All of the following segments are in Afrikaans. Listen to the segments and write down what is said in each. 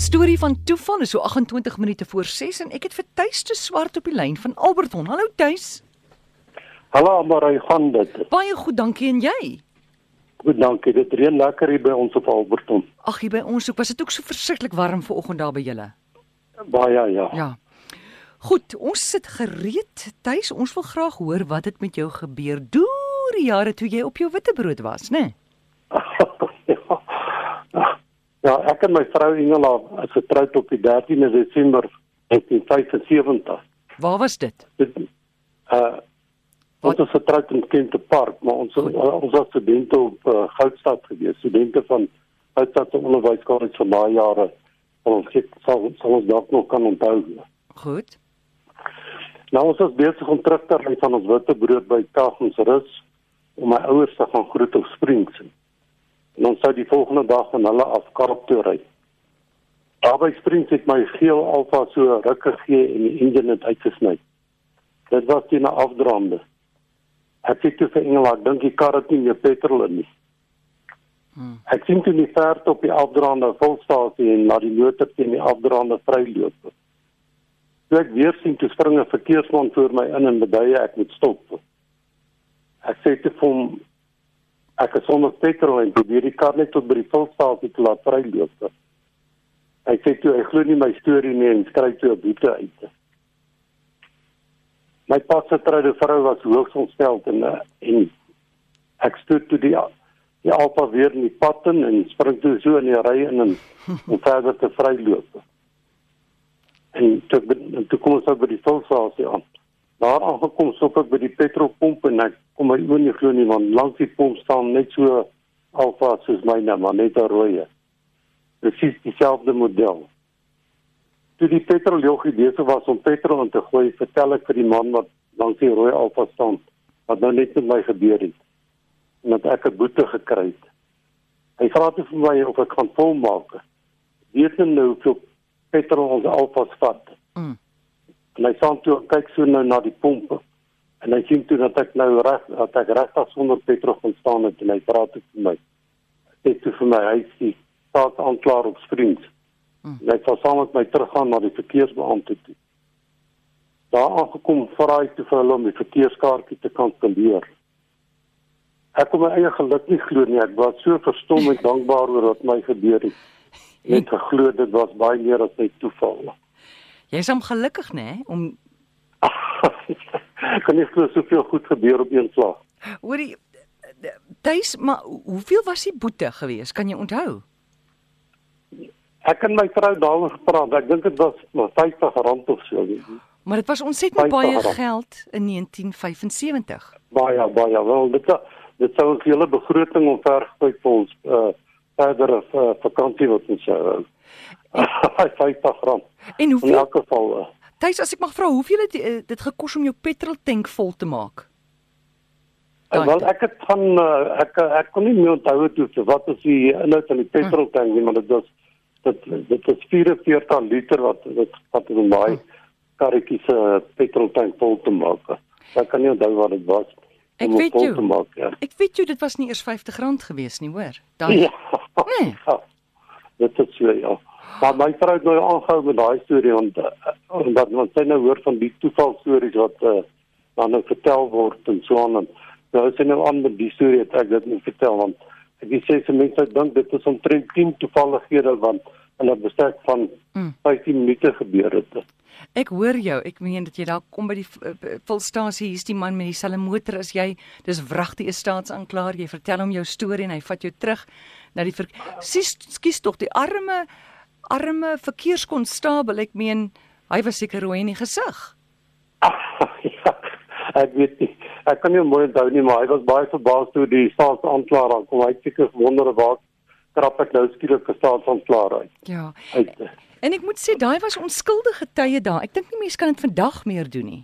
Storie van toeval is so 28 minute voor 6 en ek het vir Tuis te swart op die lyn van Alberton. Hallo Tuis. Hallo Marie, gaan dit? Baie goed, dankie en jy? Goed, dankie. Dit reën lekker hier by ons op Alberton. Ag, hier by ons ook was dit ook so verskriklik warm vanoggend daar by julle. Baie ja. Ja. Goed, ons sit gereed. Tuis, ons wil graag hoor wat het met jou gebeur deur die jare toe jy op jou witbrood was, né? Nee? ja. Ek en my vrou Ingela is getroud op die 13de Desember 1975. Waar was dit? Dit uh Ons is getroud in Kente Park, maar ons uh, ons was studente op uh, Goudstad gewees, studente van Goudstad Onderwyskollege vir baie jare. Ons het sal sal ons dalk nog kan onthou. Goed. Nou ons is besig om terug te ry van ons witbrood by Kagensrus om my ouers te gaan groet op Springs. En ons sou die volgende dag van hulle af Kaap toe ry. Daarby Springs het my geel Alfa so ruk gegee en die engine het uitgesny. Dit was teen 'n afdraande. Ek sê toe vir Engela, ek dink die kar het nie meer petrol in nie. Hmm. Ek sien toe nie ver op die afdraande volstasie en laat die motor teen die afdraande vryloop. Toe ek weer sien toe spring 'n verkeersman voor my in en beduie ek moet stop. Ek sê te hom ek het sonder petrol en probeer die kar net tot by die volstasie te laat vryloop. Hy sê toe hy glo nie my storie nie en skryf toe 'n boete uit. My pa se troude vrou was hoogs ontstel en eh, en ek stoot toe die die alpa weer in die pad in en spring toe so in die ry in en om verder te vryloop. En toe en toe kom ons op by die volsasie aan. Daar aangekom sop ek by die petrolpomp en ek kom my oë nie glo nie want langs die pomp staan net so alfa soos myne maar net rooi. Presies dieselfde model toe die petroljoggie besig was om petrol in te gooi, vertel ek vir die man wat langs die rooi Alfa staan wat nou net met my gebeur het. En dat ek 'n boete gekry het. Hy vra toe vir my of ek kan vol maak. Weet jy nou hoeveel petrol ons Alfa vat? En hy sê toe kyk so nou na die pompe. En hy sien toe dat ek nou reg dat ek regtig sonder petrol gaan staan het en hy vra toe vir my. Sê toe vir my hy sê staat aanklaar op Springs. Hmm. Hy sou saam met my teruggaan na die verkeersbeampte toe. Daar aangekom vra hy te vir hulle om die verkeerskaartjie te kanselleer. Ek kon my eie geluk nie glo nie. Ek was so verstom en dankbaar oor wat my gebeur het. Net geglo dit was baie meer as net toeval. Jy's hom gelukkig nê om kan nie glo soveel goed gebeur op een slag. Hoorie Duis, maar hoeveel was die boete geweest? Kan jy onthou? Ek en my vrou daaroor gepraat. Ek dink dit was R50 of so. Maar dit was ontsettend baie geld in 1975. Baie baie wel. Dit dit sou 'n hele begroting omvergespit vir ons uh verdere uh, vakansie wat ons sou hou. R50. En hoeveel? In elk geval. Uh, Tuis, as ek mag vra, hoeveel het uh, dit gekos om jou petroltank vol te maak? En wel ek het van uh, ek ek kon nie meer onthou toe wat is die inhoud van die petroltank nie, maar dit was dit dit is 44 liter wat dit wat in daai karretjie se petroltank vol te maak. Ek kan nie onthou wat dit was. Ek weet jy. Maak, ja. Ek weet jy dit was nie eers R50 gewees nie, hoor. Dan Ja. Nee. Ja. Dit is so ja. Maar my vrou het nou aangehou met daai storie want omdat ons sy nou hoor van die toeval stories wat uh, dan nou vertel word en so aan en nou sy nou aan met die storie het ek dit nie vertel want ek sê se mense dink dit is omtrent 10 toevallighede want hulle bestek van mm. 15 minute gebeur het. Ek hoor jou. Ek meen dat jy daar kom by die volstasie, hier's die man met dieselfde motor as jy. Dis wragtig 'n staatsaanklaer. Jy vertel hom jou storie en hy vat jou terug na die skies tog die arme arme verkeerskonstabel. Ek meen hy was seker rooi in die gesig. ja, ek weet nie ek kan nie mooi onthou nie, maar hy was baie verbaas toe die staatsaanklaer aankom. Hy het seker gewonder waar krap ek nou skielik vir staatsaanklaer uit. Ja. Uit, en ek moet sê daai was onskuldige tye daar. Ek dink nie mense kan dit vandag meer doen nie.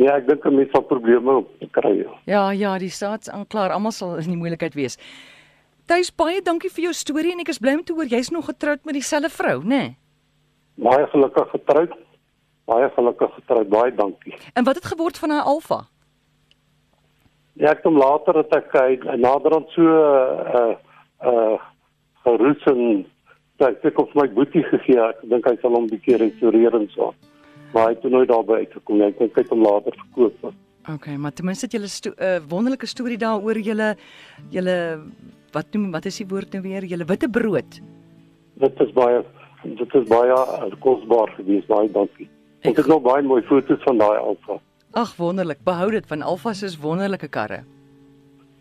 Ja, ek dink mense sal probleme kry. Ja. ja, ja, die staatsaanklaer, almal sal in die moeilikheid wees. Tuis baie dankie vir jou storie en ek is bly om te hoor jy's nog getroud met dieselfde vrou, né? Nee? Baie gelukkig getroud. Baie gelukkig getroud. Baie dankie. En wat het geword van haar Alfa? Ja, ek kom later dat ek hy naderhand so uh uh geroes en sy het ek op my boetie gegee. Ek dink hy sal hom 'n bietjie restoreer en so. Maar hy het nooit daarby uitgekom nie. Ek dink hy het hom later verkoop. Okay, maar ten minste het jy 'n sto uh, wonderlike storie daaroor julle julle wat noem wat is die woord nou weer? Julle witte brood. Dit is baie dit is baie uh, kosbaar geweest. Baie dankie. Ek, het nog baie mooi foto's van daai Alfa. Ag wonderlik. Behou dit van Alfa's is wonderlike karre.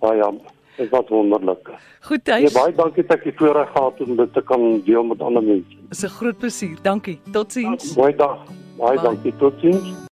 Baie ja, dit was wonderlik. Goed, hy. Ja, baie dankie dat ek voorreg gehad het om dit te kan deel met ander mense. Dis 'n groot plesier. Dankie. Totsiens. Mooi dag. Baie dankie. Totsiens.